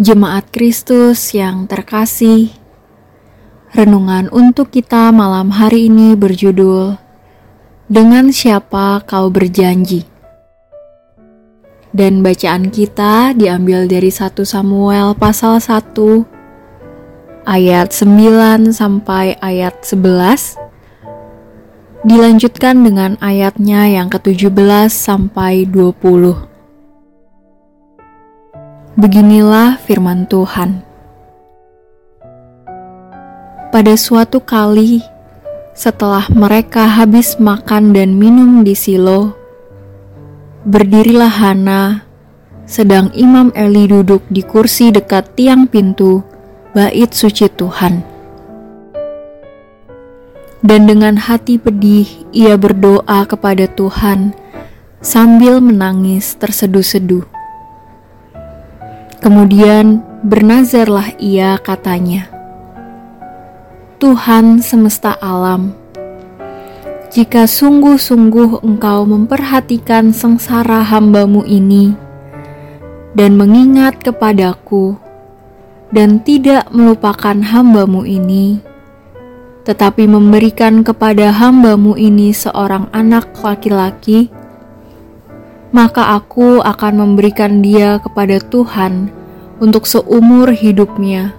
Jemaat Kristus yang terkasih, renungan untuk kita malam hari ini berjudul "Dengan Siapa Kau Berjanji". Dan bacaan kita diambil dari 1 Samuel pasal 1 ayat 9 sampai ayat 11 dilanjutkan dengan ayatnya yang ke-17 sampai 20. Beginilah firman Tuhan. Pada suatu kali, setelah mereka habis makan dan minum di Silo, berdirilah Hana, sedang Imam Eli duduk di kursi dekat tiang pintu bait suci Tuhan. Dan dengan hati pedih, ia berdoa kepada Tuhan sambil menangis terseduh-seduh. Kemudian bernazarlah ia katanya, Tuhan semesta alam, jika sungguh-sungguh engkau memperhatikan sengsara hambamu ini dan mengingat kepadaku dan tidak melupakan hambamu ini, tetapi memberikan kepada hambamu ini seorang anak laki-laki, maka aku akan memberikan dia kepada Tuhan untuk seumur hidupnya,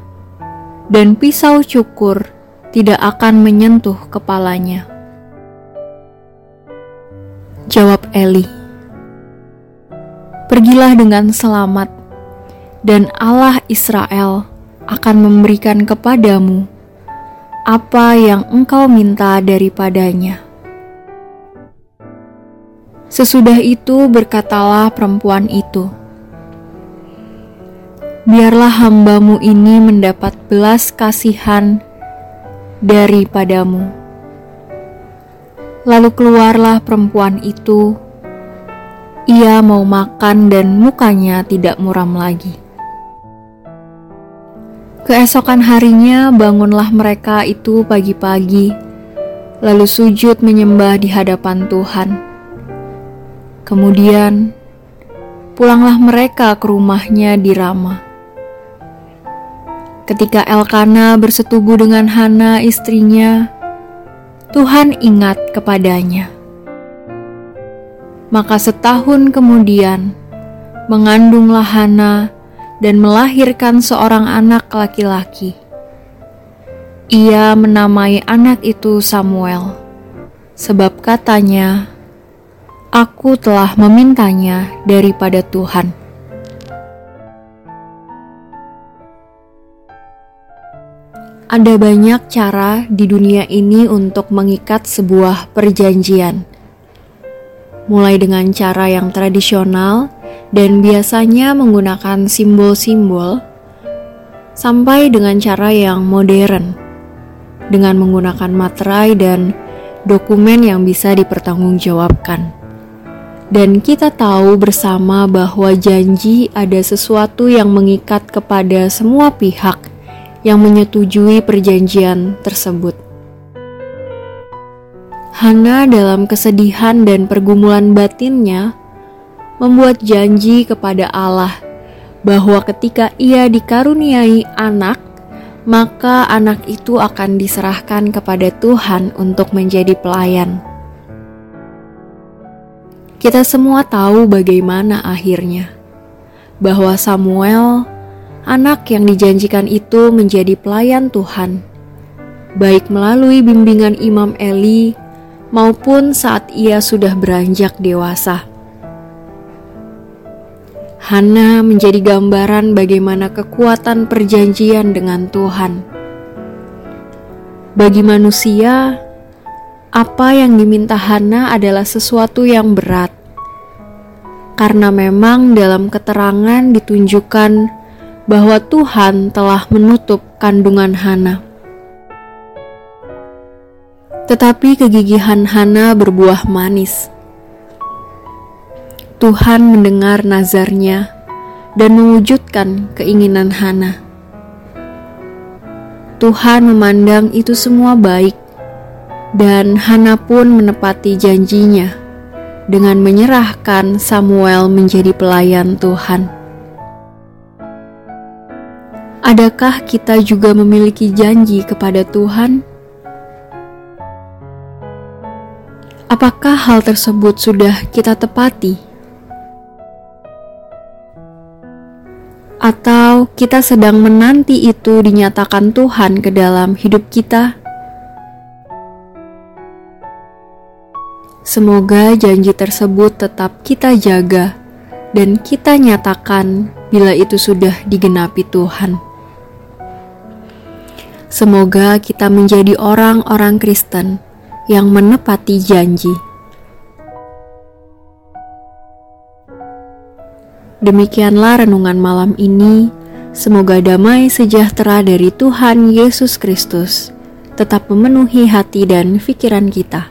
dan pisau cukur tidak akan menyentuh kepalanya. Jawab Eli, "Pergilah dengan selamat, dan Allah Israel akan memberikan kepadamu apa yang engkau minta daripadanya." Sesudah itu berkatalah perempuan itu, Biarlah hambamu ini mendapat belas kasihan daripadamu. Lalu keluarlah perempuan itu, ia mau makan dan mukanya tidak muram lagi. Keesokan harinya bangunlah mereka itu pagi-pagi, lalu sujud menyembah di hadapan Tuhan Kemudian pulanglah mereka ke rumahnya di Rama. Ketika Elkana bersetubuh dengan Hana istrinya, Tuhan ingat kepadanya. Maka setahun kemudian, mengandunglah Hana dan melahirkan seorang anak laki-laki. Ia menamai anak itu Samuel, sebab katanya, aku telah memintanya daripada Tuhan. Ada banyak cara di dunia ini untuk mengikat sebuah perjanjian, mulai dengan cara yang tradisional dan biasanya menggunakan simbol-simbol, sampai dengan cara yang modern, dengan menggunakan materai dan dokumen yang bisa dipertanggungjawabkan. Dan kita tahu bersama bahwa janji ada sesuatu yang mengikat kepada semua pihak yang menyetujui perjanjian tersebut. Hana dalam kesedihan dan pergumulan batinnya membuat janji kepada Allah bahwa ketika ia dikaruniai anak, maka anak itu akan diserahkan kepada Tuhan untuk menjadi pelayan. Kita semua tahu bagaimana akhirnya, bahwa Samuel, anak yang dijanjikan itu, menjadi pelayan Tuhan, baik melalui bimbingan Imam Eli maupun saat ia sudah beranjak dewasa. Hana menjadi gambaran bagaimana kekuatan perjanjian dengan Tuhan. Bagi manusia, apa yang diminta Hana adalah sesuatu yang berat. Karena memang dalam keterangan ditunjukkan bahwa Tuhan telah menutup kandungan Hana. Tetapi kegigihan Hana berbuah manis. Tuhan mendengar nazarnya dan mewujudkan keinginan Hana. Tuhan memandang itu semua baik dan Hana pun menepati janjinya dengan menyerahkan Samuel menjadi pelayan Tuhan. adakah kita juga memiliki janji kepada Tuhan? Apakah hal tersebut sudah kita tepati? Atau kita sedang menanti itu dinyatakan Tuhan ke dalam hidup kita? Semoga janji tersebut tetap kita jaga dan kita nyatakan bila itu sudah digenapi Tuhan. Semoga kita menjadi orang-orang Kristen yang menepati janji. Demikianlah renungan malam ini. Semoga damai sejahtera dari Tuhan Yesus Kristus tetap memenuhi hati dan pikiran kita.